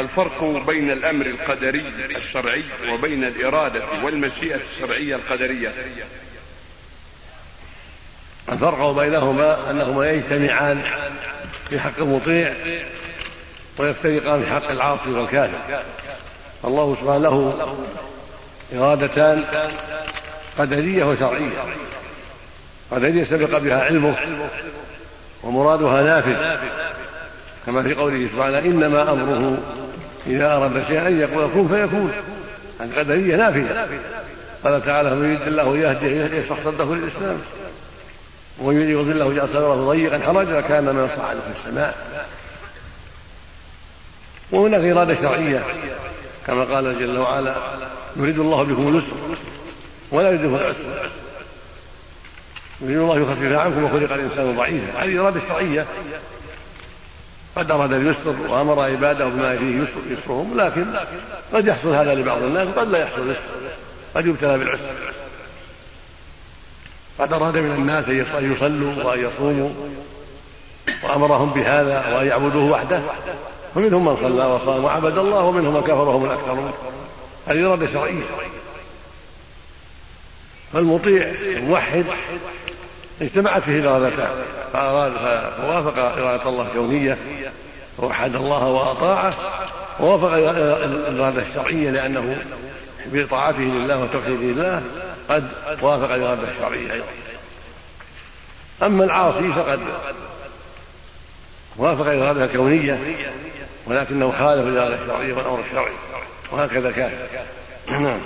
الفرق بين الأمر القدري الشرعي وبين الإرادة والمشيئة الشرعية القدرية؟ الفرق بينهما أنهما يجتمعان في حق المطيع ويفترقان في حق العاصي والكافر الله سبحانه له إرادتان قدرية وشرعية. قدرية سبق بها علمه ومرادها نافذ. كما في قوله سبحانه إنما أمره إذا أراد شيئا أن يقول كن فيكون. القدرية نافذة قال تعالى فمن يريد الله يهديه يشرح صدره للإسلام ومن يريد يغفر له جعل صدره ضيقا حرجا كان من صعد في السماء. وهناك إرادة شرعية كما قال جل وعلا يريد الله بكم اليسر ولا يريد بكم العسر. يريد الله يخفف عنكم وخلق الإنسان ضعيفا. هذه إرادة شرعية. قد أراد اليسر وأمر عباده بما فيه يسر يسرهم لكن قد يحصل هذا لبعض الناس وقد لا يحصل يسر قد يبتلى بالعسر. قد أراد من الناس أن يصلوا وأن يصوموا وأمرهم بهذا وأن يعبدوه وحده. فمنهم من صلى وصام وعبد الله ومنهم من كفر وهم الأكثرون. هذه إرادة شرعية. فالمطيع الموحد اجتمعت فيه الإرادتان فأراد فوافق إرادة الله الكونية ووحد الله وأطاعه ووافق الإرادة الشرعية لأنه بطاعته لله وتوحيده لله قد وافق الإرادة الشرعية أيضا. أما العاصي فقد وافق الإرادة الكونية ولكنه خالف الإرادة الشرعية والأمر الشرعي وهكذا كان. نعم.